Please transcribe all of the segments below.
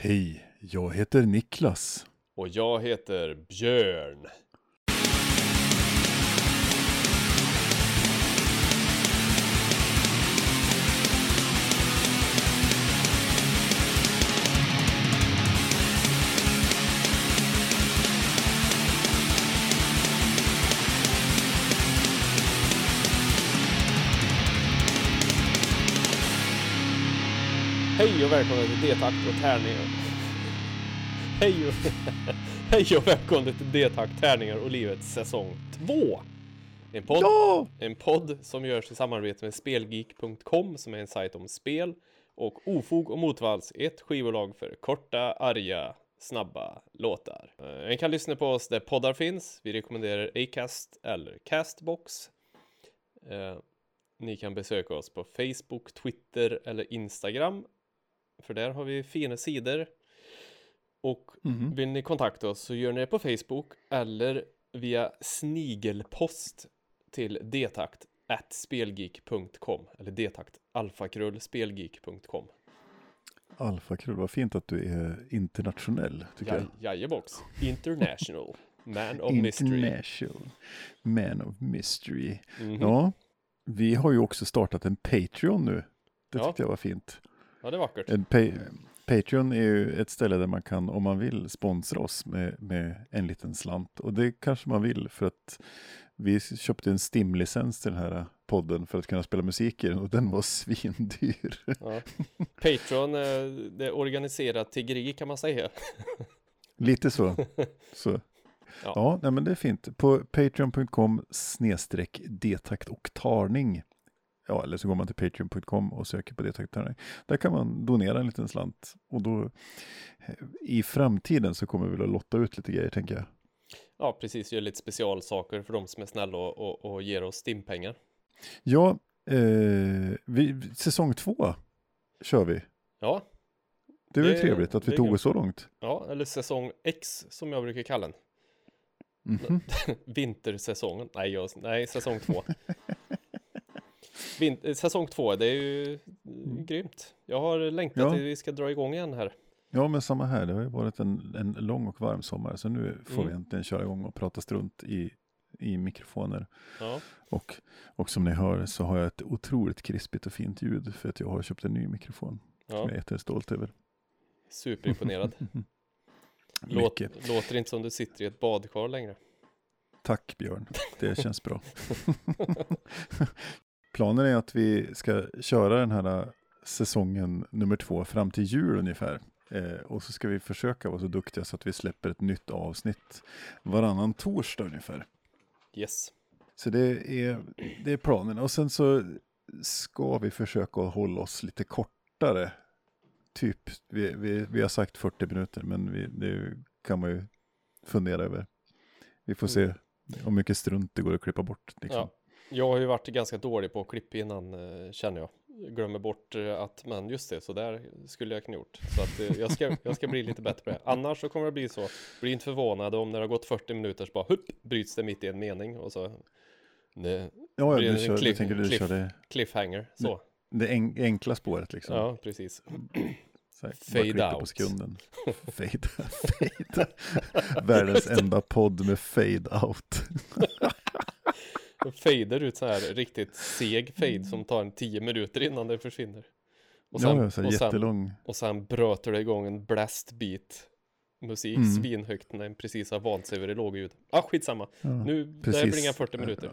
Hej, jag heter Niklas. Och jag heter Björn. Hej och välkomna till D-takt och tärningar. Hej och, Hej och välkomna till D-takt, tärningar och livet säsong 2. En podd, Ja! en podd som görs i samarbete med Spelgeek.com som är en sajt om spel och Ofog och Motvalls, ett skivbolag för korta, arga, snabba låtar. Eh, En kan lyssna på oss där poddar finns. Vi rekommenderar Acast eller Castbox. Eh, Ni kan besöka oss på Facebook, Twitter eller Instagram. För där har vi fina sidor. Och Mhm. vill ni kontakta oss så gör ni det på Facebook eller via snigelpost till detakt at spelgeek.com eller detakt alfakrull spelgeek.com. Alfakrull, vad fint att du är internationell, tycker Ja, jajebox. International. Man of jag. Mystery. International Man of Mystery. Mhm. Ja, vi har ju också startat en Patreon nu. Det Ja. tyckte jag var fint. Ja, det är vackert. Pa- Patreon är ju ett ställe där man kan, om man vill, sponsra oss med, med en liten slant. Och det kanske man vill för att vi köpte en Stim-licens till den här podden för att kunna spela musik i den och den var svindyr. Ja. Patreon, eh, det är organiserat tiggeri kan man säga. Lite så. så. Ja. Ja, nej, men det är fint. På patreon.com snedstreck detakt och tarning. Ja, eller så går man till patreon.com och söker på tarning. Där kan man donera en liten slant. Och då eh, i framtiden så kommer vi väl att lotta ut lite grejer tänker jag. Ja, precis. Gör lite specialsaker för de som är snälla och, och, och ger oss stimpengar. Ja, eh, vi, säsong två kör vi. Ja, Det är väl Det- trevligt att vi det tog oss så långt. ja, eller säsong X som jag brukar kalla den. Mhm. Vintersäsongen. Nej, jag, nej säsong två. Vin, eh, säsong två, det är ju eh, grymt. Jag har längtat Ja. till vi ska dra igång igen här. Ja, men samma här. Det har ju varit en, en lång och varm sommar. Så nu får vi Mm. äntligen köra igång och prata strunt i, i mikrofoner. Ja, Och, och som ni hör så har jag ett otroligt krispigt och fint ljud för att jag har köpt en ny mikrofon. Som ja jag är jättestolt över. superimponerad. Låt, Mycket. låter inte som du sitter i ett badkar längre. Tack Björn, det känns bra. Planen är att vi ska köra den här säsongen nummer två fram till jul ungefär. Eh, och så ska vi försöka vara så duktiga så att vi släpper ett nytt avsnitt varannan torsdag ungefär. Yes. Så det är, det är planen. Och sen så ska vi försöka hålla oss lite kortare. Typ, vi, vi, vi har sagt 40 minuter, men vi, det kan man ju fundera över. Vi får se hur mycket strunt det går att klippa bort. Liksom. Ja. Jag har ju varit ganska dålig på att klippa innan eh, känner jag. Glömmer bort eh, att, men just det, så där skulle jag kunna gjort. Så att eh, jag, ska, jag ska bli lite bättre på det. Annars så kommer det bli så. Bli inte förvånad om när det har gått 40 minuter så bara hupp, bryts det mitt i en mening och så det, Ja, blir du, kör, cliff- du cliff. det, cliffhanger. Så, det en, enkla spåret liksom. ja precis. Här, Fade klipper på out. sekunden. fade, fade. Världens enda podd med fade out. Och fader ut så här riktigt seg fade som tar en 10 minuter innan det försvinner. Och sen, ja, så och sen, jättelång. och sen bröter det igång en blast beat musik Mm. svinhögt när den precis har vant sig vid det låga ljudet. Ah, skitsamma. Ja, Nu, det här blir inga 40 minuter.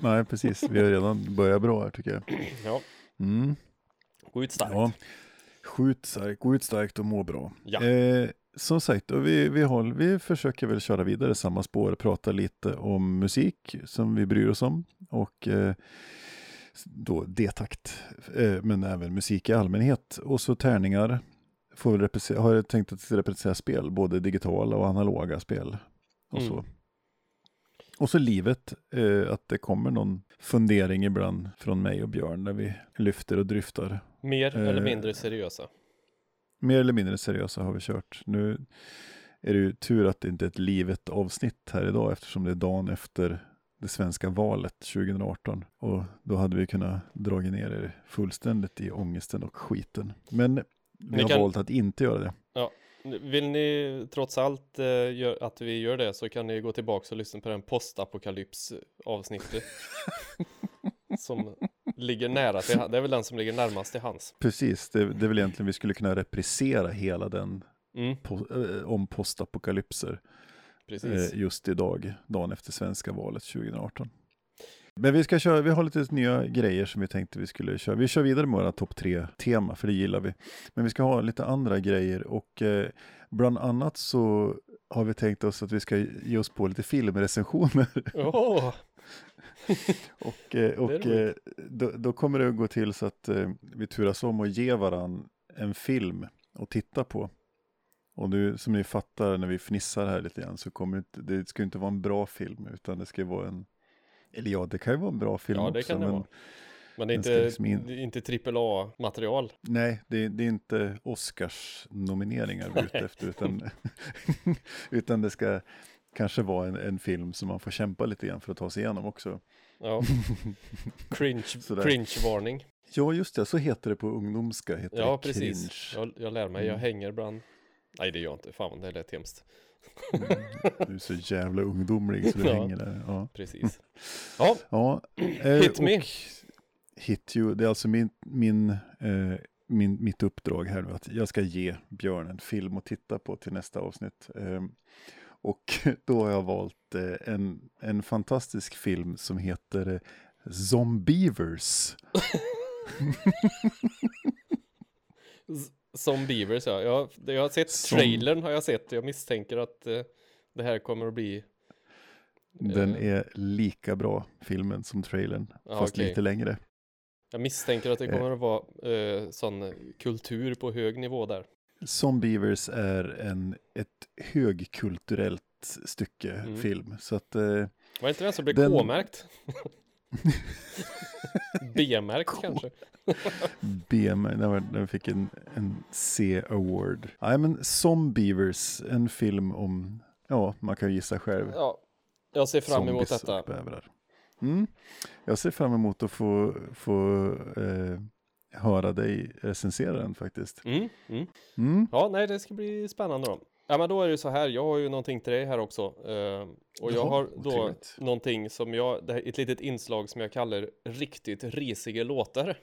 Nej, precis. Vi har redan börjat bra här tycker jag. Ja, Mm. gå ut starkt. Ja, skjut starkt, gå ut starkt och må bra. Ja. Eh, som sagt, och vi, vi, håller, vi försöker väl köra vidare samma spår, prata lite om musik som vi bryr oss om och eh, då D-takt, eh, men även musik i allmänhet. Och så tärningar, får väl har jag tänkt att representera spel, både digitala och analoga spel. Och så. Mm. Och så livet, eh, att det kommer någon fundering ibland från mig och Björn när vi lyfter och dryftar Mer eller Eh, mindre seriösa. Mer eller mindre seriösa har vi kört. Nu är det ju tur att det inte är ett livet avsnitt här idag eftersom det är dagen efter det svenska valet 2018. Och då hade vi kunnat dra ner er fullständigt i ångesten och skiten. Men vi Ni har kan- valt att inte göra det. Ja, Vill ni trots allt eh, att vi gör det så kan ni gå tillbaka och lyssna på den postapokalyps avsnittet. som ligger nära till Det är väl den som ligger närmast till hans. Precis, det, det är väl egentligen vi skulle kunna reprisera hela den Mm, po, eh, om postapokalypser precis. eh, just idag, dagen efter svenska valet 2018. Men vi ska köra, vi har lite nya grejer som vi tänkte vi skulle köra. Vi kör vidare med våra topp tre tema, för det gillar vi. Men vi ska ha lite andra grejer och eh, bland annat så har vi tänkt oss att vi ska ge oss på lite filmrecensioner. Åh, och eh, och eh, då, då kommer det att gå till så att eh, vi turas om och ge varann en film att titta på. Och nu som ni fattar när vi fnissar här lite grann så kommer det, det ska inte vara en bra film utan det ska vara en, eller ja det kan ju vara en bra film Ja, det också. kan det men vara. men det är inte, liksom in- inte trippel A-material. Nej, det, det är inte Oscars nomineringar vi är ute efter utan, utan det ska kanske vara en, en film som man får kämpa lite grann för att ta sig igenom också. Ja. Cringe, cringe-varning. Ja, just det, så heter det på ungdomska. Heter Ja, det precis. Jag, jag lär mig, jag Mm. hänger ibland. Nej, det gör jag inte. Fan, det lät hemskt. Mm, Du är så jävla ungdomlig så du Ja. hänger där. Ja, Precis. Ja, ja eh, Hit me. Hit you, det är alltså min, min, eh, min, mitt uppdrag här nu att jag ska ge Björn en film att titta på till nästa avsnitt. Eh, och då har jag valt eh, en, en fantastisk film som heter eh, Zombievers. Z- som Beavers ja. Jag, jag har sett Som- trailern har jag sett. Jag misstänker att eh, det här kommer att bli Den är lika bra filmen som trailern, Ja, fast okej. lite längre. Jag misstänker att det kommer att vara eh, sån kultur på hög nivå där. Zombievers är en, ett högkulturellt stycke Mm. film. Så att eh, Var det inte den som blev Den- K-märkt? B-märkt kanske? BM, den, fick en, en C-award. Nej men Zombievers, en film om, ja man kan gissa själv. Ja, jag ser fram emot detta. Mm. Jag ser fram emot att få, få eh, höra dig recensera den faktiskt. Mm, mm. Mm. Ja, nej, det ska bli spännande då. Ja, men då är det ju så här, jag har ju någonting till dig här också. Eh, och jag har då otrevligt. någonting som jag, det här, är ett litet inslag som jag kallar riktigt risiga låtar.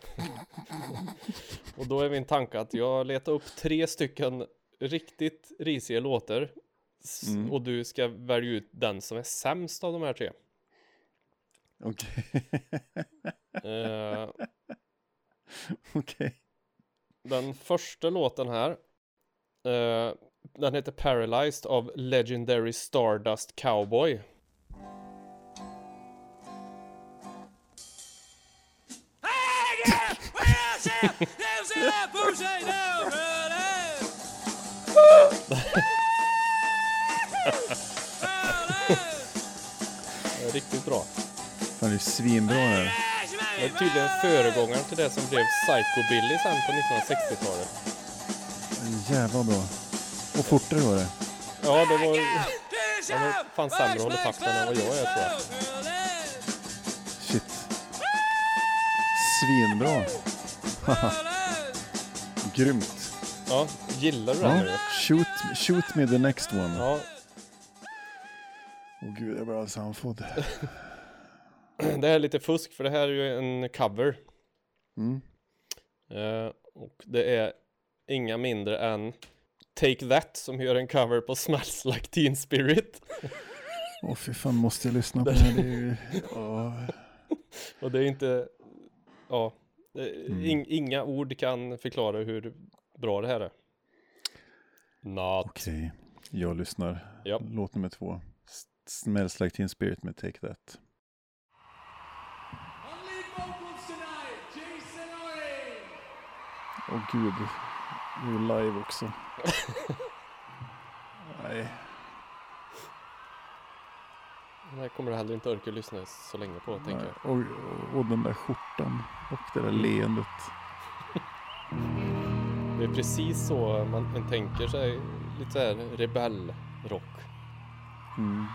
och då är min tanke att jag letar upp tre stycken riktigt risiga låtar. Mm. Och du ska välja ut den som är sämst av de här tre. Okej. Eh, Okej. Den första låten här eh, Den heter Paralyzed av Legendary Stardust Cowboy Riktigt bra Fan det är svinbra det här. Det är tydligen föregångaren till det som blev Psychobilly sen på 1960-talet Jävla bra. Och fortare var det. Ja, det var Han var fan sämre att hålla takten än vad jag är tror jag Shit. Svinbra. Grymt. Ja, gillar du den Ja. Shoot, shoot me the next one. Ja, Åh gud, jag blir alldeles andfådd. det här är lite fusk för det här är ju en cover Mm. Eh, och det är inga mindre än Take That som gör en cover på Smells Like Teen Spirit. Åh fy fan, måste jag lyssna på det? Det ju... åh. Och det är inte, ja, Mm. ing, inga ord kan förklara hur bra det här är. Not. Okej, jag lyssnar. Ja. Låt nummer två. Smells like teen spirit med Take That. Åh gud, nu är live också. Nej, Det här kommer du heller inte orka lyssna så länge på, tänker nej. jag. Och, och, och den där skjortan och det där leendet. Det är precis så man, man tänker sig lite så här rebellrock. Mm.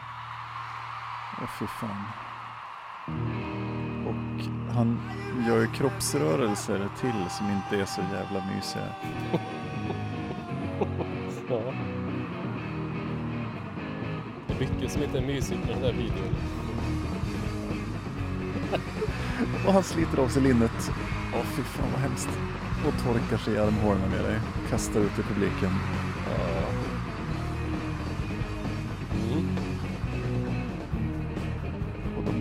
Åh fy fan. Han gör ju kroppsrörelser till som inte är så jävla mysiga. Ja. Det är mycket som inte är mysigt med den där videon. Och han sliter av sig linnet. Åh fy fan vad hemskt. Och torkar sig i armhålorna med dig. Kastar ut i publiken.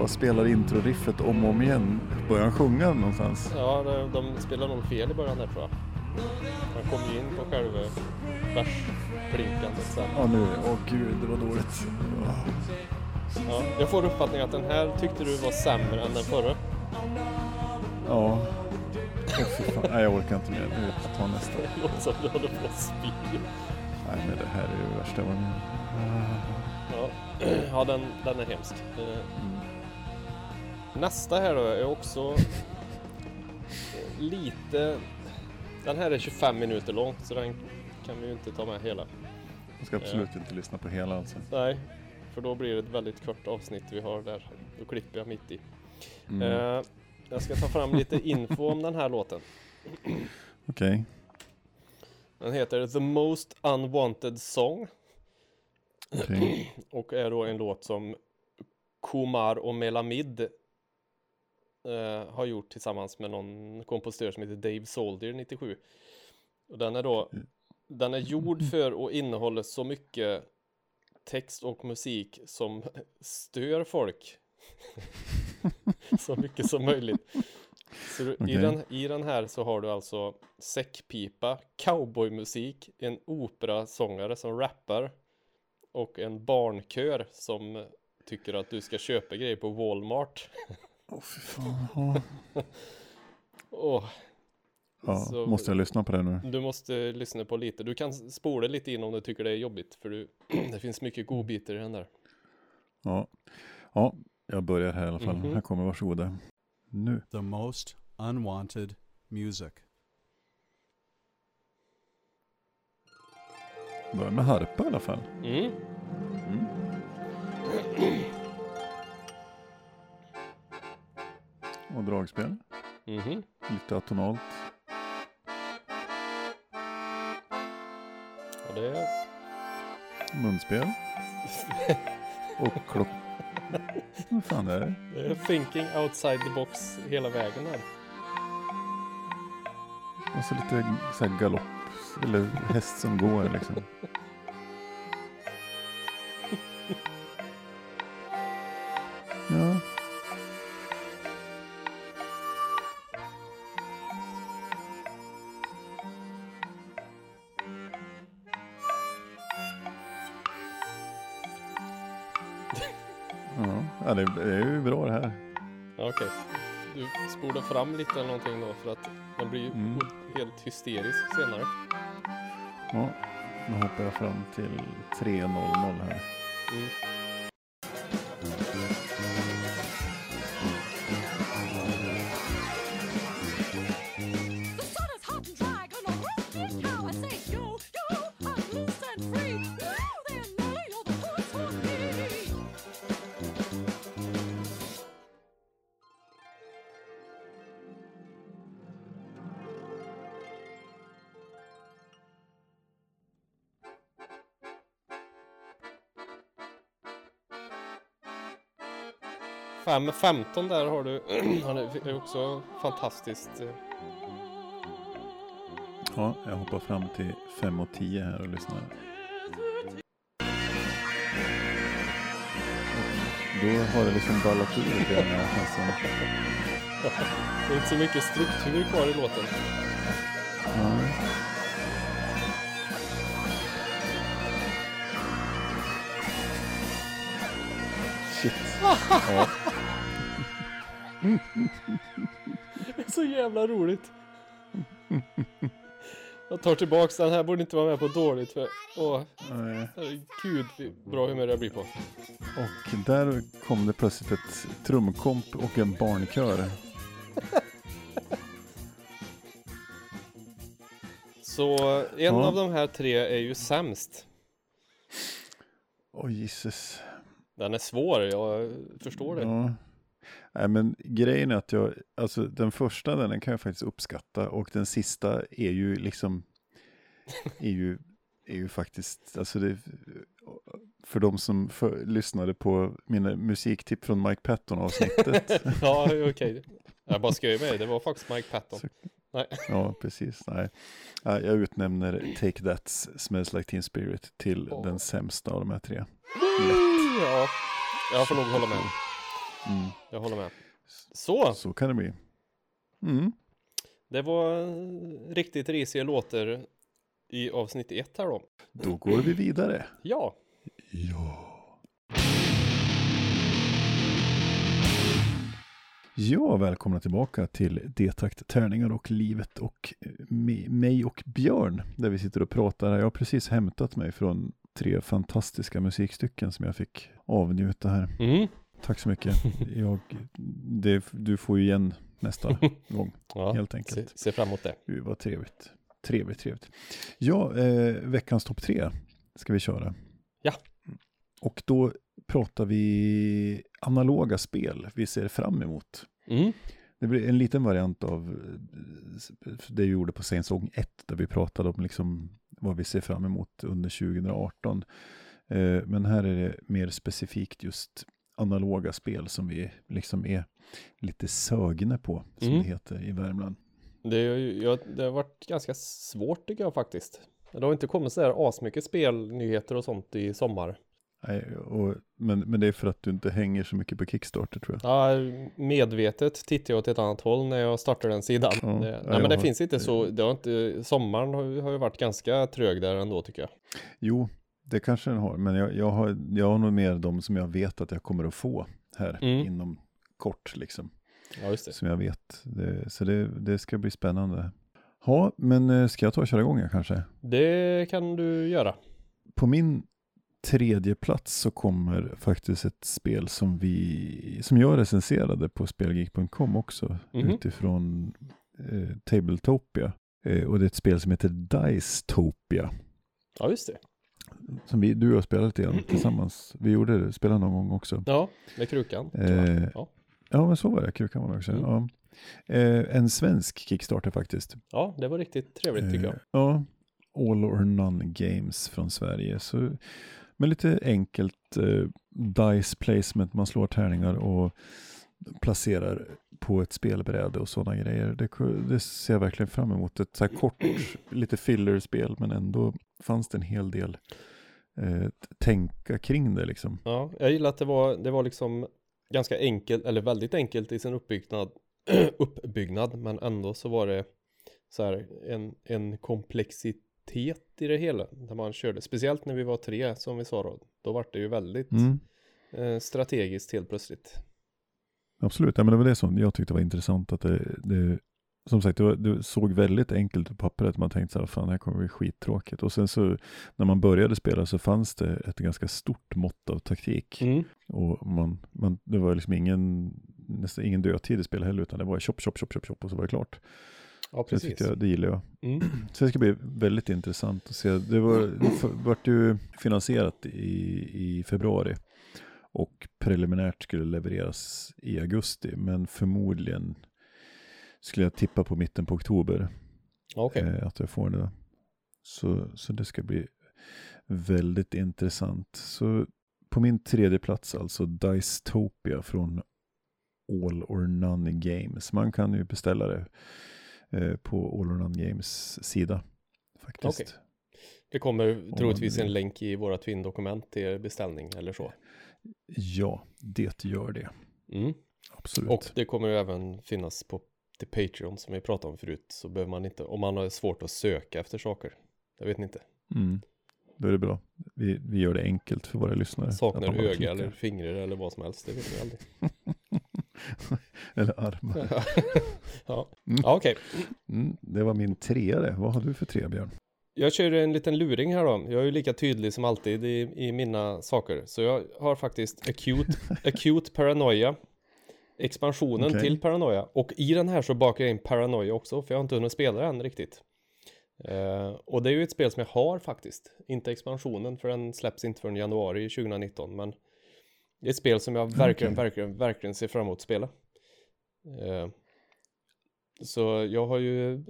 Spelar intro-riffet om och om igen. Börjar han sjunga någonstans? Ja, de, spelar nog fel i början där tror jag. Han kom ju in på själva versplinkandet sen. Ja nu, åh gud det var dåligt. Ja, jag får uppfattningen att den här tyckte du var sämre än den förra. Ja. Fan, nej jag orkar inte mer. Nu tar nästa. Det låter som du håller på att spy. Nej men det här är ju värsta jag varit med. Ja, ja den, den är hemsk. Eh, Mm. Nästa här då är också lite... Den här är 25 minuter lång så den kan vi ju inte ta med hela. Jag ska absolut inte lyssna på hela alltså. Nej, för då blir det ett väldigt kort avsnitt vi har där. Då klipper jag mitt i. Mm. Eh, jag ska ta fram lite info om den här låten. Okej. Den heter The Most Unwanted Song okej. och är då en låt som Kumar och Melamid eh, har gjort tillsammans med någon kompositör som heter Dave Soldier 97. Och den är då den är gjord för att innehålla så mycket text och musik som stör folk. så mycket som möjligt. Så du, i, den, I den här så har du alltså säckpipa, cowboymusik, en operasångare som rappar och en barnkör som tycker att du ska köpa grejer på Walmart. Åh fy fan. Ja. Åh, Ja, Så- måste jag lyssna på det nu? du måste lyssna på lite. Du kan spola lite in om du tycker det är jobbigt för du, det finns mycket godbitar i den där. Ja. ja, jag börjar här i alla fall. Mhm. Här kommer varsågoda. Nu. The most unwanted music. Börjar med harpa i alla fall. Mm. Mm. Och dragspel. Mhm. Lite atonalt. Och det. Munspel. Och klock... Vad fan är det? det är thinking outside the box hela vägen här. Och så lite så här galopp. Eller häst som går liksom. Det, är ju bra det här. Okej. Du spolar fram lite eller någonting då för att den blir ju Mm. helt hysterisk senare. Ja, nu hoppar jag fram till 3.00 här. Mm. 5, 15 där har du. det är också fantastiskt. Eh. Ja, jag hoppar fram till 5 och 10 här och lyssnar. Då har det liksom ballat ur lite grann. Alltså- det är inte så mycket struktur kvar i låten. Ja. Shit. Ja. Det är så jävla roligt. Jag tar tillbaks den här borde inte vara med på dåligt för åh, Nej. herregud bra humör jag blir på. Och där kom det plötsligt ett trumkomp och en barnkör. Så en Ja. av de här tre är ju sämst. Åh Jesus. Den är svår, jag förstår det. Ja. Nej, men grejen är att jag, alltså den första den kan jag faktiskt uppskatta och den sista är ju liksom, är ju är ju faktiskt, alltså det, för de som för, lyssnade på mina musiktipp från Mike Patton avsnittet. ja, okej. Jag bara skojar med dig, det var faktiskt Mike Patton. Så- Nej. ja, precis. Nej. Ja, Jag utnämner Take That Smells Like Teen Spirit till Åh. den sämsta av de här tre. Ja, jag får nog hålla med. Mm. Jag håller med. Så, Så kan det bli. Mm. det var eh, riktigt risiga låtar i avsnitt ett här då. Då går vi vidare. Ja, Ja. Ja, välkomna tillbaka till Detakt, tärningar och livet och eh, mig och Björn. Där vi sitter och pratar. Jag har precis hämtat mig från tre fantastiska musikstycken som jag fick avnjuta här. mm. Tack så mycket. Jag, det, du får ju igen nästa gång, ja. helt Se, enkelt. se fram emot det. Gud vad trevligt. Trevligt, trevligt. Ja, eh, veckans topp tre ska vi köra. Ja. Och då pratar vi analoga spel vi ser fram emot. Mm. Det blir en liten variant av eh, det vi gjorde på säsong 1 där vi pratade om liksom vad vi ser fram emot under 2018. Eh, Men här är det mer specifikt just analoga spel som vi liksom är lite sögna på, som Mm. det heter i Värmland. Det, är ju- ja, det har varit ganska svårt tycker jag faktiskt. Det har inte kommit så här asmycket spelnyheter och sånt i sommar. Nej, och, men, men det är för att du inte hänger så mycket på Kickstarter tror jag. Ja, medvetet tittar jag åt ett annat håll när jag startar den sidan. Ja, det, ja, nej, men jag det finns inte så, det har inte, sommaren har, har ju varit ganska trög där ändå tycker jag. Jo, det kanske den har, men jag, jag, har, jag har nog mer de som jag vet att jag kommer att få här Mm. inom kort liksom. Ja, just det. Som jag vet. Det, så det, det ska bli spännande. Ja, men eh, ska jag ta och köra igång kanske? Det kan du göra. På min tredje plats så kommer faktiskt ett spel som vi, som jag recenserade på spelgeek.com också, Mhm. utifrån eh, Tabletopia. Eh, och det är ett spel som heter Dicetopia. Ja, just det. Som vi, du och jag spelat lite grann tillsammans. Vi gjorde det, spelade någon gång också. Ja, med krukan. Eh, Ja. Ja, men så var det. Krukan var det också. Mm. Ja. Eh, en svensk Kickstarter faktiskt. ja, det var riktigt trevligt tycker jag. Eh, Ja, All or None Games från Sverige. Så, med lite enkelt eh, dice placement, man slår tärningar och placerar på ett spelbräde och sådana grejer. Det, det ser jag verkligen fram emot. Ett så här kort, lite filler-spel, men ändå fanns det en hel del eh, tänka kring det liksom. Ja, jag gillar att det var, det var liksom ganska enkelt, eller väldigt enkelt i sin uppbyggnad, uppbyggnad, men ändå så var det så här en, en komplexitet i det hela, där man körde, speciellt när vi var tre, som vi sa då, då var det ju väldigt Mm. eh, strategiskt helt plötsligt. Absolut, ja, men det var det som jag tyckte var intressant. Att det, det, som sagt, det, var, det såg väldigt enkelt på pappret. Man tänkte så här, fan det här kommer bli skittråkigt. Och sen så när man började spela så fanns det ett ganska stort mått av taktik. Mm. Och man, man, det var liksom ingen, nästan ingen dödtid i spelet heller, utan det var chop, chop, chop, chop, chop och så var det klart. Ja, Det, precis. tyckte jag, det gillar jag. Mm. Så det ska bli väldigt intressant att se. Det var, det vart ju finansierat i, i februari och preliminärt skulle levereras i augusti, men förmodligen skulle jag tippa på mitten på oktober Okej, eh, att jag får det. Så, så det ska bli väldigt intressant. Så på min tredje plats alltså Dicetopia från All or None Games. Man kan ju beställa det eh, på All or None Games sida faktiskt. Okej. det kommer troligtvis en länk i våra Twin-dokument till beställning eller så. Ja, det gör det. Mm. Absolut. Och det kommer ju även finnas på till Patreon som vi pratade om förut så behöver man inte, om man har svårt att söka efter saker. Jag vet inte. Mm. Då är det bra. Vi, vi gör det enkelt för våra lyssnare. Saknar öga klickar. eller fingrar eller vad som helst. Det vet man aldrig. eller armar. ja, Mm. ja okej. Mm, det var min trea det. Vad har du för tre Björn? Jag kör en liten luring här då. Jag är ju lika tydlig som alltid i, i mina saker. Så jag har faktiskt acute, acute paranoia. Expansionen Okej. till paranoia. Och i den här så bakar jag in paranoia också. För jag har inte hunnit spela den riktigt. Eh, och det är ju ett spel som jag har faktiskt. Inte expansionen för den släpps inte förrän januari 2019. Men det är ett spel som jag verkligen, Okej. verkligen, verkligen ser fram emot att spela. Eh, så jag har ju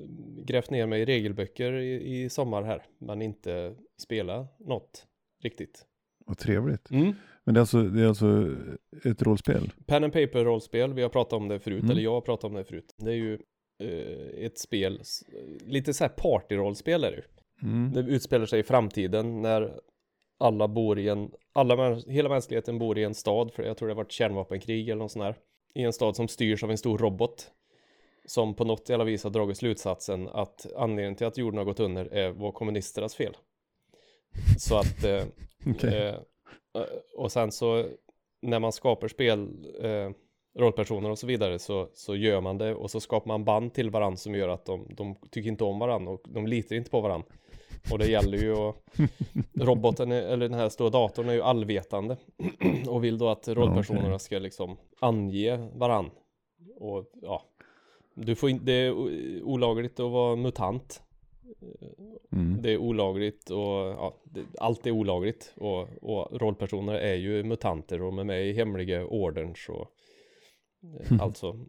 grävt ner mig i regelböcker i, i sommar här, men inte spela något riktigt. Vad trevligt. Mm. Men det är, alltså, det är alltså ett rollspel? Pen and paper rollspel, vi har pratat om det förut, Mm. eller jag har pratat om det förut. Det är ju eh, ett spel, lite så här partyrollspel är det ju. Mm. Det utspelar sig i framtiden när alla bor i en, alla, hela mänskligheten bor i en stad, för jag tror det har varit kärnvapenkrig eller något sånt där. I en stad som styrs av en stor robot. Som på något jävla vis har dragit slutsatsen att anledningen till att jorden har gått under är var kommunisternas fel. Så att, eh, Okej. eh, och sen så när man skapar spel, eh, rollpersoner och så vidare så, så gör man det och så skapar man band till varandra som gör att de, de tycker inte om varandra och de litar inte på varandra. Och det gäller ju att roboten, är, eller den här stora datorn är ju allvetande och vill då att rollpersonerna ska liksom ange varann. Och ja, du får inte, det är olagligt att vara mutant. Mm. Det är olagligt och ja, det, allt är olagligt och, och rollpersoner är ju mutanter och med i hemliga orders och eh, alltså,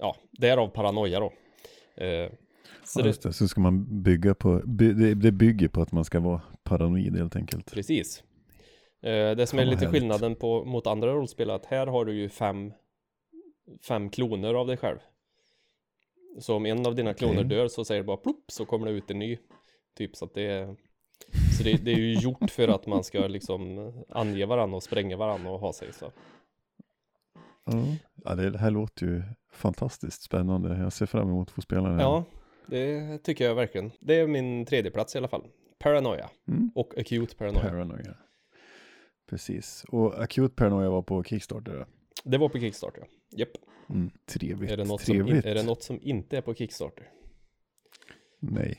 ja, därav paranoia då. Eh, så Ja, det. Så ska man bygga på, by, det, det bygger på att man ska vara paranoid helt enkelt. Precis. Eh, det som är lite härligt. skillnaden på, mot andra rollspel är att här har du ju fem, fem kloner av dig själv. Så om en av dina kloner Okej. dör så säger det bara plopp så kommer det ut en ny. Typ så att det är Så det, det är ju gjort för att man ska liksom ange varandra och spränga varandra och ha sig så. Ja. Ja, det, här låter ju fantastiskt spännande. Jag ser fram emot att få spela det. här. Ja, det tycker jag verkligen. Det är min tredje plats i alla fall. Paranoia Mm. och acute paranoia. Paranoia. Precis. Och Acute Paranoia var på Kickstarter. Det var på Kickstarter. Japp. Mm. Trevligt. Är det, något som Trevligt. är det något som inte är på Kickstarter? Nej.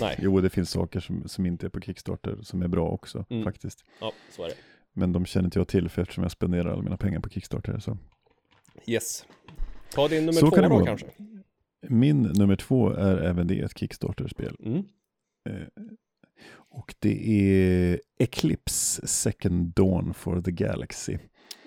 Nej. Jo, det finns saker som, som inte är på Kickstarter som är bra också Mm. faktiskt. Ja, så är det. Men de känner inte jag till för eftersom jag spenderar alla mina pengar på Kickstarter. Så. Yes. Ta din nummer Så två kan då kanske. Min nummer två är även det ett Kickstarter-spel. Mm. Eh, och det är Eclipse Second Dawn for the Galaxy.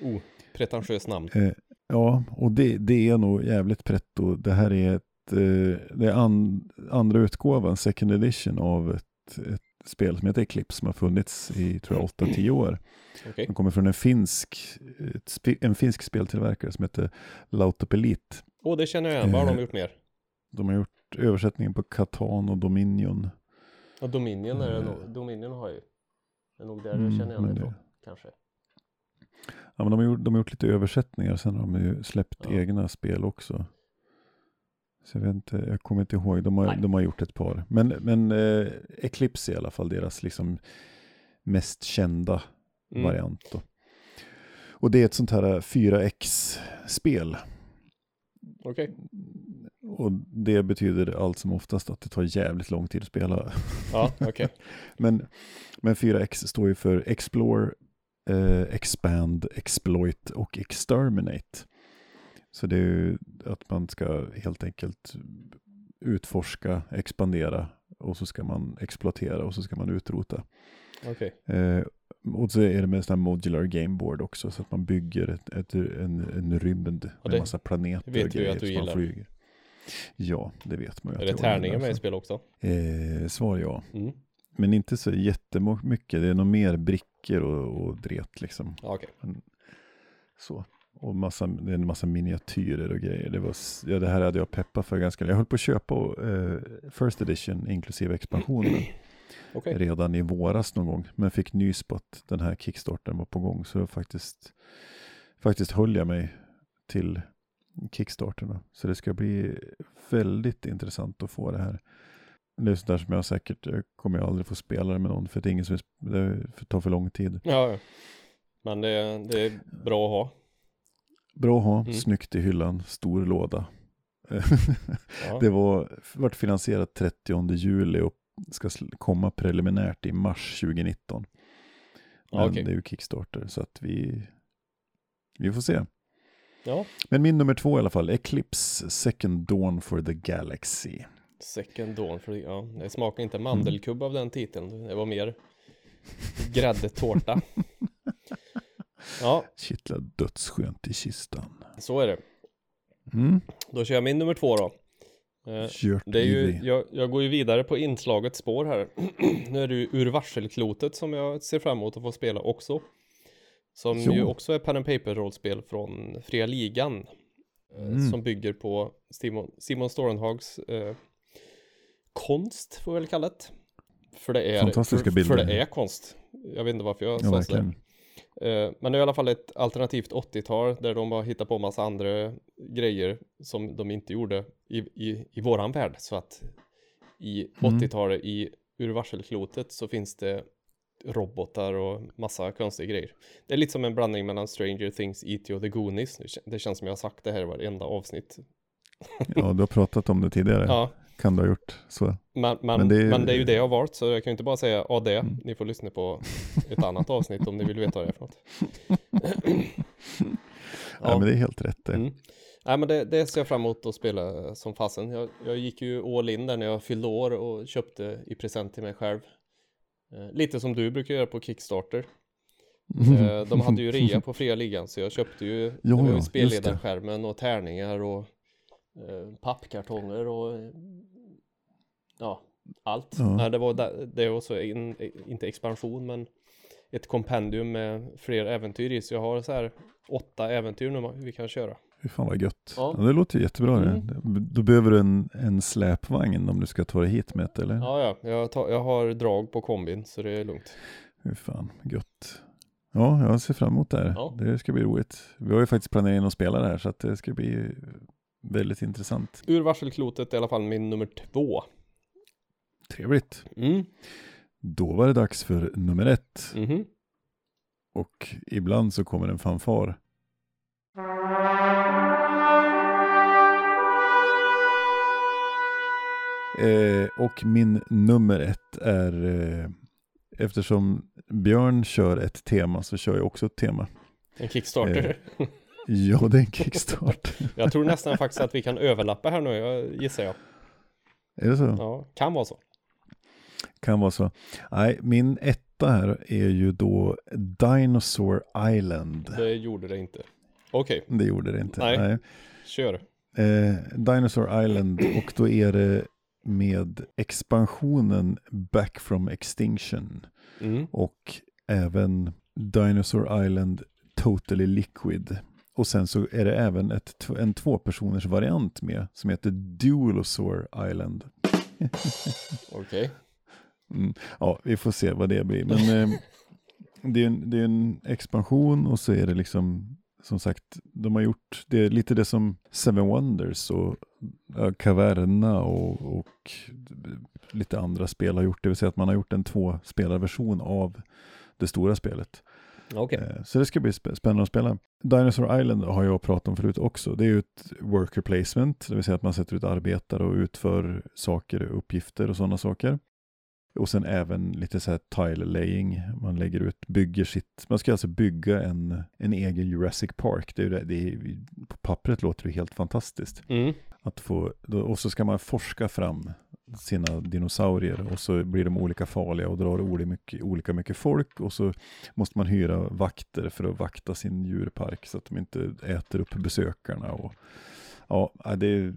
Oh, pretentiöst namn. Eh, ja, och det, det är nog jävligt pretto. Det här är ett, eh, det är an, andra utgåvan, second edition av ett, ett spel som heter Eclipse som har funnits i, tror jag, 8-10 år. Okej. De kommer från en finsk, en finsk speltillverkare som heter Lautopelit. Åh, det känner jag igen. Vad har de Eh, gjort mer? De har gjort översättningen på Catan och Dominion. Ja, Dominion är det eh, nog. Dominion har ju. Det är nog där Mm, jag känner igen det- ifrån. Kanske. Ja, men de, har gjort, de har gjort lite översättningar, sen har de ju släppt Ja. egna spel också. Så jag vet inte, jag kommer inte ihåg, de har, Nej. de har gjort ett par. Men, men eh, Eclipse är i alla fall deras liksom mest kända Mm. variant. Då. Och det är ett sånt här 4X-spel. Okej. Och det betyder allt som oftast att det tar jävligt lång tid att spela. Ja, okej. Men, men 4X står ju för Explore, eh, Expand, Exploit och Exterminate. Så det är ju att man ska helt enkelt utforska, expandera och så ska man exploatera och så ska man utrota. Okej. Eh, och så är det med sån här modular gameboard också så att man bygger ett, ett, en, en rymd med det massa planeter vet och grejer att du som man flyger. Ja, det vet man ju. Är det tärningar med i spel också? Eh, svar ja. Mm. Men inte så jättemycket. Det är nog mer brickor och, och dret liksom. Okej. Så. Och massa, det är en massa miniatyrer och grejer. Det, var, ja, det här hade jag peppat för ganska Jag höll på att köpa eh, First Edition inklusive expansionen Okej. redan i våras någon gång. Men fick nys på att den här kickstarten var på gång. Så faktiskt, faktiskt höll jag mig till kickstarten. då. Så det ska bli väldigt intressant att få det här. Det är sånt där som jag säkert, jag kommer ju aldrig få spela det med någon för det är ingen som, det tar för lång tid. Ja. Men det, det är bra att ha. Bra att ha, Mm. snyggt i hyllan, stor låda. Ja. det var, vart finansierat 30 juli och ska komma preliminärt i mars 2019. Men Ja, okej. det är ju Kickstarter så att vi, vi får se. ja. Men min nummer två i alla fall, Eclipse Second Dawn for the Galaxy. Second Dawn. För, ja, det smakar inte mandelkubb av den titeln. Det var mer gräddtårta. ja, Kittlar dödsskönt i kistan. så är det. Mm. Då kör jag min nummer två då. Eh, Kört Det är ju, jag, jag går ju vidare på inslaget spår här. nu är det ju Ur varselklotet som jag ser fram emot att få spela också. Som Jo. ju också är pen and paper rollspel från Fria Ligan. eh, Mm. Som bygger på Simon, Simon Storenhags eh, konst, får vi väl kalla det. För det är, Fantastiska för, bilder. för det är konst. Jag vet inte varför jag Ja, sa sådär. Eh, Men det är i alla fall ett alternativt 80-tal där de har hittat på massa andra grejer som de inte gjorde i, i, i våran värld. Så att i Mm. 80-talet i Ur varselklotet så finns det robotar och massa konstiga grejer. Det är lite som en blandning mellan Stranger Things, E.T. och The Goonies. Det känns som jag har sagt det här i varenda avsnitt. Ja, du har pratat om det tidigare. Ja, Kan du ha gjort så? men, men, Men men, det det, är- är ju det jag har valt så jag kan ju inte bara säga ja det. Mm. Ni får lyssna på ett annat avsnitt om ni vill veta vad det är för något. Ja, men det är helt rätt det. Mm. Nej men det, det ser jag fram emot att spela som fasen. Jag, jag gick ju all in där när jag fyllde år och köpte i present till mig själv. Eh, lite som du brukar göra på Kickstarter. Eh, de hade ju rea på fria ligan så jag köpte ju, det Ja, ju spelledarskärmen och tärningar och pappkartonger och eh, ja, allt. Ja. Nej, det var där- det var så in, inte expansion men ett kompendium med fler äventyr i så jag har så här åtta äventyr nu vi kan köra. Fy fan vad gött. Ja. Ja. det låter jättebra det. Mm. Då behöver du en, en släpvagn om du ska ta dig hit med det, eller? Ja, ja, jag, tar, jag har drag på kombin så det är lugnt. Fy fan, gött. Ja, jag ser fram emot det här. Ja. Det ska bli roligt. Vi har ju faktiskt planerat in att spela det här så att det ska bli väldigt intressant. Ur varselklotet är i alla fall min nummer två. Trevligt. Mm. Då var det dags för nummer ett. Mhm. Och ibland så kommer en fanfar. Eh, och min nummer ett är, eh, eftersom Björn kör ett tema så kör jag också ett tema. En Kickstarter. Ja, det är en kickstart. jag tror nästan faktiskt att vi kan överlappa här nu, jag gissar jag. är det så? Ja, kan vara så. Kan vara så. Nej, min etta här är ju då Dinosaur Island. Det gjorde det inte. Okej, Det gjorde det inte. Nej. kör. Eh, Dinosaur Island och då är det med expansionen Back from Extinction Mm. och även Dinosaur Island Totally Liquid. Och sen så är det även ett, en tvåpersoners variant med som heter Dualosaur Island. Okej. Mm. Ja, vi får se vad det blir. Men eh, det, är en, det är en expansion och så är det liksom, som sagt, de har gjort, det är lite det som Seven Wonders och ja, Caverna och, och lite andra spel har gjort. Det vill säga att man har gjort en tvåspelarversion av det stora spelet. Okej. Eh, Så det ska bli spä- spännande att spela. Dinosaur Island har jag pratat om förut också. Det är ju ett worker placement, det vill säga att man sätter ut arbetare och utför saker, uppgifter och sådana saker. Och sen även lite så här tile laying, man lägger ut, bygger sitt, man ska alltså bygga en, en egen Jurassic Park. Det är, det är, på pappret låter det helt fantastiskt. Mm. Att få, då, och så ska man forska fram sina dinosaurier och så blir de olika farliga och drar olika mycket, olika mycket folk och så måste man hyra vakter för att vakta sin djurpark så att de inte äter upp besökarna. Och, ja, det är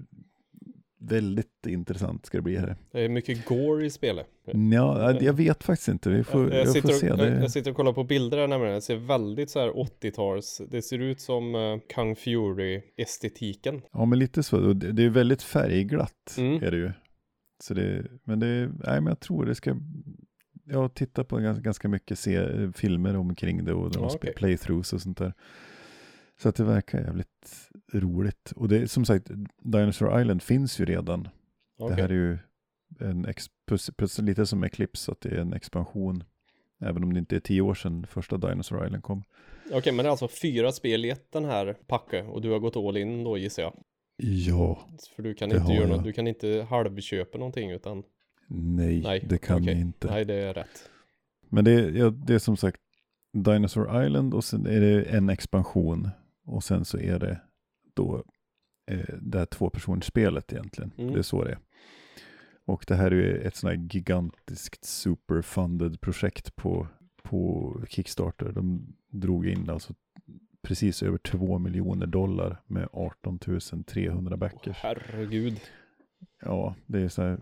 väldigt intressant ska det bli här. Det är mycket gore i spelet. Ja, jag vet faktiskt inte, vi får, jag, jag får sitter se. och, jag, sitter och kollar på bilder här nämligen. Det ser väldigt så här 80-tals. Det ser ut som uh, Kung Fury-estetiken. ja, men lite så. Det, det är väldigt färgglatt Mm. är det ju. Så det, men det, nej men jag tror det ska, jag har tittat på ganska, ganska mycket se, filmer omkring det och, Ja, och okej. playthroughs och sånt där. Så att det verkar jävligt roligt. Och det är som sagt, Dinosaur Island finns ju redan. Okej. Det här är ju en ex, lite som Eclipse, att det är en expansion. Även om det inte är tio år sedan första Dinosaur Island kom. Okej, men det är alltså fyra spel i ett den här packe och du har gått all in då gissar jag. Ja, För du kan inte göra jag. något, du kan inte halvköpa någonting utan nej, nej, det kan okej. vi inte. Nej, det är rätt. Men det, är- ja, det är som sagt Dinosaur Island och sen är det en expansion. Och sen så är det då eh, det här tvåpersonsspelet egentligen. Mm. Det är så det är. Och det här är ju ett sånt här gigantiskt superfunded projekt på, på Kickstarter. De drog in alltså precis över 2 miljoner dollar med 18 300 backers. Herregud. ja, det är så här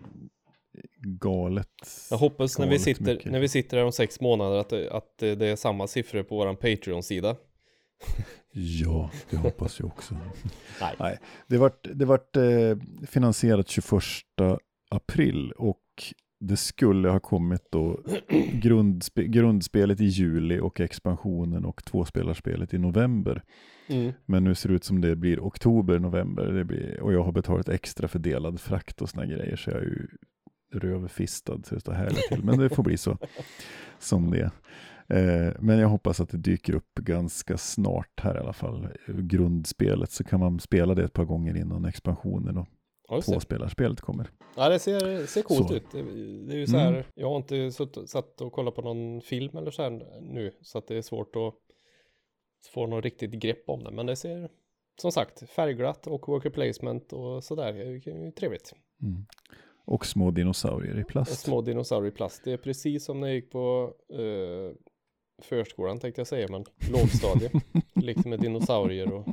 galet. Jag hoppas när vi, galet sitter, mycket. när vi sitter här om sex månader att, att det är samma siffror på våran Patreon-sida. Ja, det hoppas jag också. Nej. Nej, det vart, det vart eh, finansierat 21 april och det skulle ha kommit då grundspe, grundspelet i juli och expansionen och tvåspelarspelet i november. Mm. Men nu ser det ut som det blir oktober, november blir, och jag har betalat extra för delad frakt och såna grejer så jag är ju rövfistad så det står härligt till. Men det får bli så som det är. Eh, men jag hoppas att det dyker upp ganska snart här i alla fall. Grundspelet så kan man spela det ett par gånger innan expansionen och Ja, tvåspelarspelet kommer. Ja, det ser, ser coolt Så. ut. Det, det är ju så här, Mm. jag har inte sutt, satt och kollat på någon film eller så här nu, så att det är svårt att få något riktigt grepp om det. Men det ser, som sagt, färgglatt och worker placement och sådär. Det är ju trevligt. Mm. Och små dinosaurier i Och plast. små dinosaurier i plast. Det är precis som när jag gick på eh, förskolan tänkte jag säga, men lågstadie. Likt med dinosaurier och,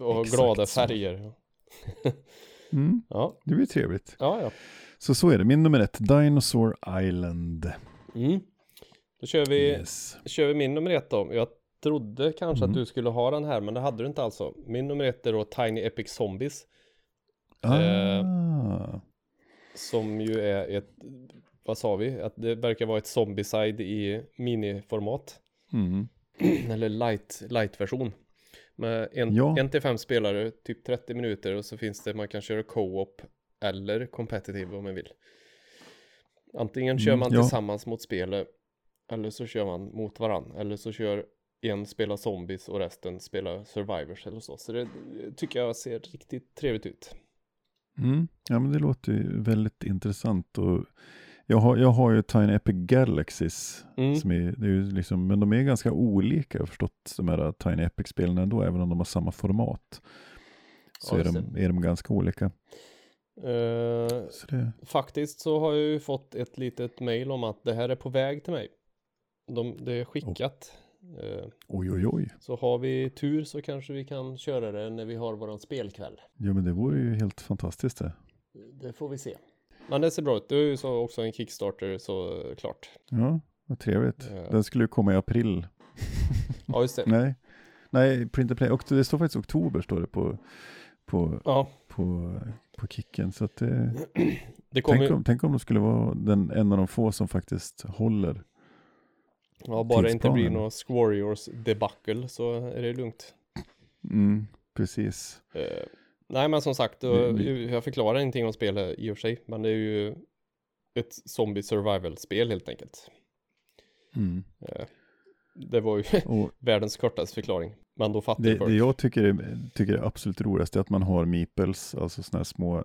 och Exakt glada färger. Mm, Ja, det blir trevligt. ja, ja. Så så är det. Min nummer ett, Dinosaur Island. Mm. Då kör vi Yes. kör vi min nummer ett då. Jag trodde kanske Mm. att du skulle ha den här, men det hade du inte alltså. Min nummer ett är då Tiny Epic Zombies, Ah. som ju är ett, vad sa vi? Att det verkar vara ett Zombieside i miniformat, Mm. eller light, light-version. Med en, Ja. en till fem spelare, typ 30 minuter och så finns det, man kan köra co-op eller competitive om man vill. Antingen kör Mm, man ja. tillsammans mot spelet eller så kör man mot varann eller så kör en spelar zombies och resten spelar survivors eller så. Så det tycker jag ser riktigt trevligt ut. Mm. Ja men det låter ju väldigt intressant. Och jag, har, jag har ju Tiny Epic Galaxies. Mm. Som är, det är liksom, men de är ganska olika. Jag har förstått de här Tiny Epic-spelen ändå. Även om de har samma format. Så Ja, är, de, är de ganska olika. Eh, Så det, faktiskt så har jag ju fått ett litet mail om att det här är på väg till mig. De, det är skickat. Eh, oj oj oj. så har vi tur så kanske vi kan köra det när vi har våran spelkväll. Ja men det vore ju helt fantastiskt det. Det får vi se. Men det ser bra ut. Det är ju så också en Kickstarter så klart. Ja, vad trevligt. Ja. Den skulle ju komma i april. Ja, just det. Nej, nej, print and play. Och det står faktiskt oktober står det på, på, Ja, på, på kicken. Så att det, det kommer tänk, om, tänk om de skulle vara den, en av de få som faktiskt håller. Ja, bara det inte blir något Squarriors debacle så är det lugnt. Mm, precis. Eh, nej, men som sagt, vi- jag förklarar ingenting om spelet i och för sig, men det är ju ett zombie survival-spel helt enkelt. Mm. Eh, det var ju Och världens kortaste förklaring, men då fattar det, jag det jag tycker är, tycker är absolut roligast är att man har meeples, alltså sådana här små eh,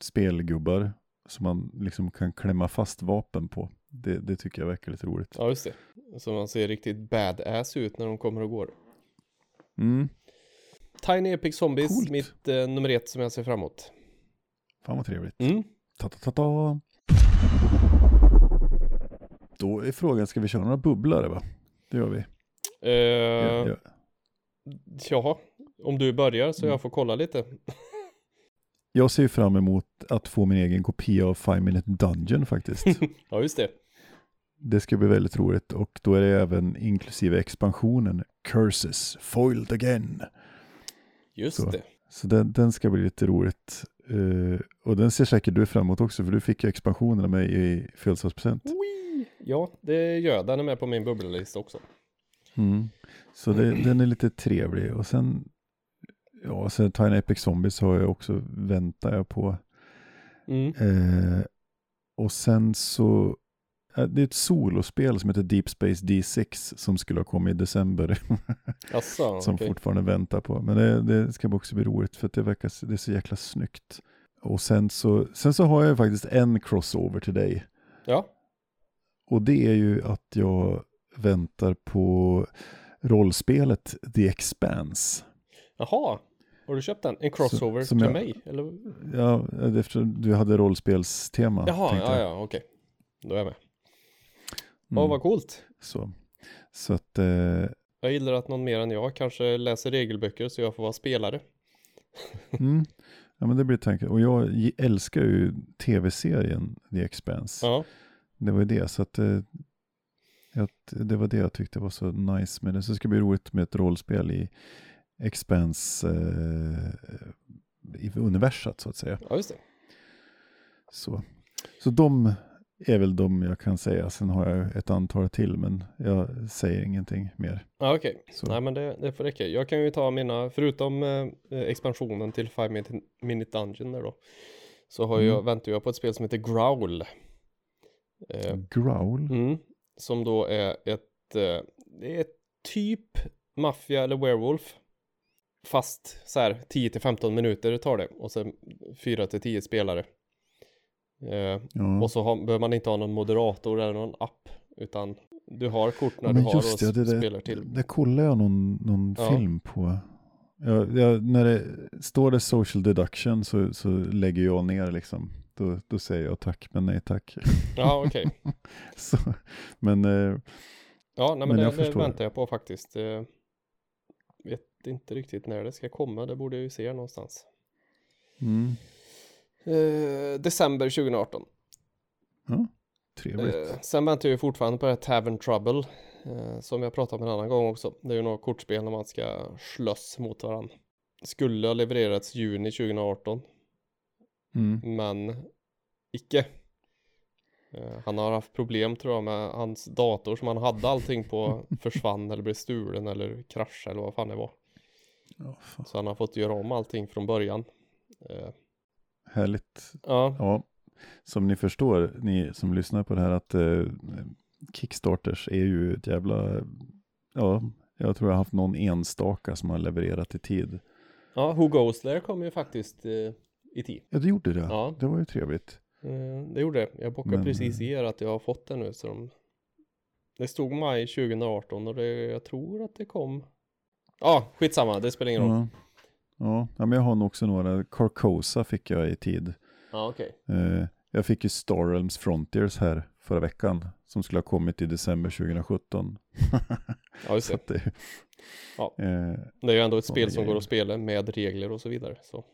spelgubbar som man liksom kan klämma fast vapen på. Det, det tycker jag verkar lite roligt. Ja, just det. Så man ser riktigt badass ut när de kommer och går. Mm. Tiny Epic Zombies, Coolt. mitt eh, nummer ett som jag ser fram emot. Fan vad trevligt. Mm. Ta, ta, ta, ta. Då är frågan, ska vi köra några bubblare va? Det gör vi. Eh, Ja, ja. Jaha, om du börjar så Mm. jag får kolla lite. Jag ser fram emot att få min egen kopia av Five Minute Dungeon faktiskt. Ja, just det. det ska bli väldigt roligt och då är det även inklusive expansionen Curses Foiled Again. Just Så. det. Så den, den ska bli lite roligt. Eh, och den ser säkert du fram emot också för du fick ju expansionen av mig i födelsedagspresent. Ja, det gör jag. Den är med på min bubbellista också. Mm. Så det, den är lite trevlig och sen Ja, sen Tiny Epic Zombies har jag också, väntar jag på. Mm. Eh, och sen så, det är ett solospel som heter Deep Space D6 som skulle ha kommit i december. Asså, som okej. fortfarande väntar på. Men det, det ska också bli roligt för att det verkar, det är så jäkla snyggt. Och sen så, sen så har jag faktiskt en crossover till dig. Ja, Och det är ju att jag väntar på rollspelet The Expanse. jaha. Har du köpt den? En crossover som till jag- mig? Eller? Ja, eftersom du hade rollspelstema. Jaha, ja, ja, okej. Då är jag med. Ja, Mm, vad coolt. så. så att, eh, Jag gillar att någon mer än jag kanske läser regelböcker så jag får vara spelare. mm, Ja, men det blir tanken. Och jag älskar ju tv-serien The Expanse. Ja, Det var ju det, så att eh, det var det jag tyckte var så nice med det. Så det ska bli roligt med ett rollspel i Expanse eh, i universat så att säga. ja just det. Så. så de är väl de jag kan säga. Sen har jag ett antal till, men jag säger ingenting mer. Ja, okej. Så. Nej, men det, det får räcka. Jag kan ju ta mina, förutom eh, expansionen till 5 minute, minute Dungeon där då. Så har jag, Mm. väntar jag på ett spel som heter Growl. Eh, Growl? mm, som då är ett, eh, det är typ maffia eller werewolf. Fast så här 10 till 15 minuter tar det och sen 4 till 10 spelare. Eh, Ja. och så har, behöver man inte ha någon moderator eller någon app. Utan du har kort när Ja, du har och det, det, spelar till. det kollade jag någon, någon Ja. film på. Ja, ja, när det står det social deduction så, så lägger jag ner liksom. Då, då säger jag tack, men nej tack. Ja, okej. så, men eh, Ja, nej, men, Men det, jag det väntar jag på faktiskt. Eh, vet inte riktigt när det ska komma. Det borde jag ju se någonstans. mm, Eh, december 2018. trevligt. Eh, sen väntar jag fortfarande på det här Tavern Trouble. Eh, som jag pratade om en annan gång också. Det är ju några kortspel när man ska slåss mot varandra. Skulle ha levererats juni 2018. Mm. Men icke. Eh, han har haft problem tror jag med hans dator som han hade allting på försvann eller blev stulen eller kraschade eller vad fan det var. Ja, fan. Så han har fått göra om allting från början. Härligt. ja, Ja, som ni förstår, ni som lyssnar på det här, att eh, Kickstarters är ju ett jävla, ja, jag tror jag har haft någon enstaka som har levererat i tid. ja Who Goes There kom ju faktiskt eh, i tid. Ja, det gjorde det. Ja. Det var ju trevligt. Eh, det gjorde det. Jag bockade Men, precis eh, i er att jag har fått det nu. Så de... Det stod maj 2018 och det, jag tror att det kom. Ja, skitsamma. Det spelar ingen roll. Ja. Ja, men jag har nog också några. Carcosa fick jag i tid. Ja, okej. Eh, jag fick ju Star Realms Frontiers här förra veckan. Som skulle ha kommit i december 2017. Ja, just det. det, Ja. eh, Det är ju ändå ett spel som går grejer. att spela med regler och så vidare. Så.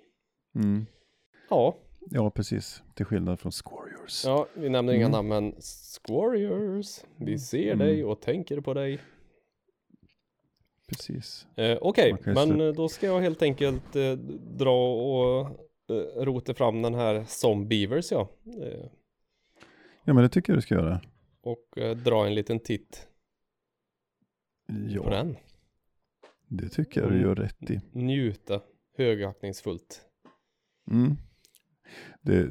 mm. Ja, Ja, precis. Till skillnad från Squariors. ja, vi nämner inga Mm. namn men Squariors. Vi ser Mm. dig och tänker på dig. Precis. Eh, Okej, ju men eh, då ska jag helt enkelt eh, dra och eh, rota fram den här Zombievers ja. Eh, Ja, men det tycker jag du ska göra. och eh, dra en liten titt på Ja, den. det tycker jag du Mm. gör rätt i. Njuta högaktningsfullt. Mm. Det,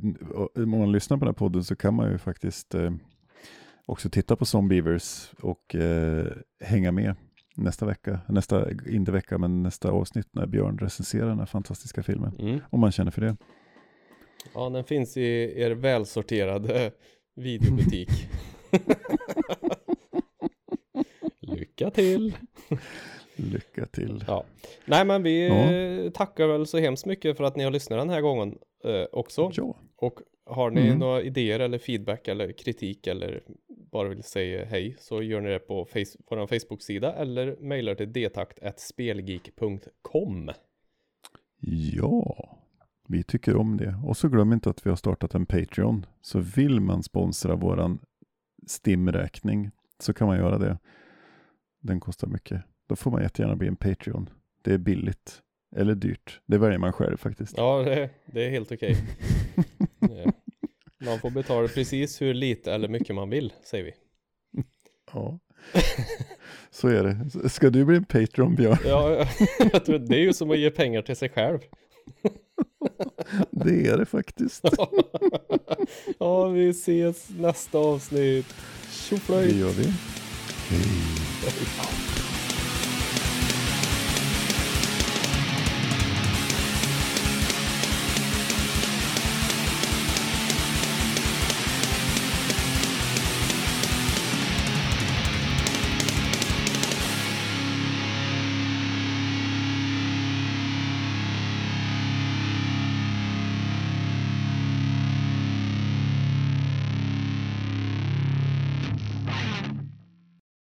om man lyssnar på den här podden så kan man ju faktiskt också titta på Zombievers och eh, hänga med nästa vecka, nästa, inte vecka, men nästa avsnitt när Björn recenserar den här fantastiska filmen. Mm. Om man känner för det. Ja, den finns i er välsorterade videobutik. Lycka till! Lycka till. Ja. Nej, men vi Ja. tackar väl så hemskt mycket för att ni har lyssnat den här gången eh, också. Ja, Och har ni Mm. några idéer eller feedback eller kritik eller bara vill säga hej så gör ni det på face- vår Facebook-sida eller mejlar till detakt.spelgeek.com. ja, vi tycker om det. Och så glöm inte att vi har startat en Patreon. Så vill man sponsra våran STIM-räkning så kan man göra det. Den kostar mycket. Då får man jättegärna bli en Patreon. Det är billigt. Eller dyrt. Det väljer man själv faktiskt. Ja, det, det är helt okej. Eh, Man får betala precis hur lite eller mycket man vill, säger vi. Ja. Så är det. Ska du bli en Patreon Björn? Ja, det är ju som att ge pengar till sig själv. Det är det faktiskt. Ja, vi ses nästa avsnitt. Det Tjoflöjt! gör vi. Hej.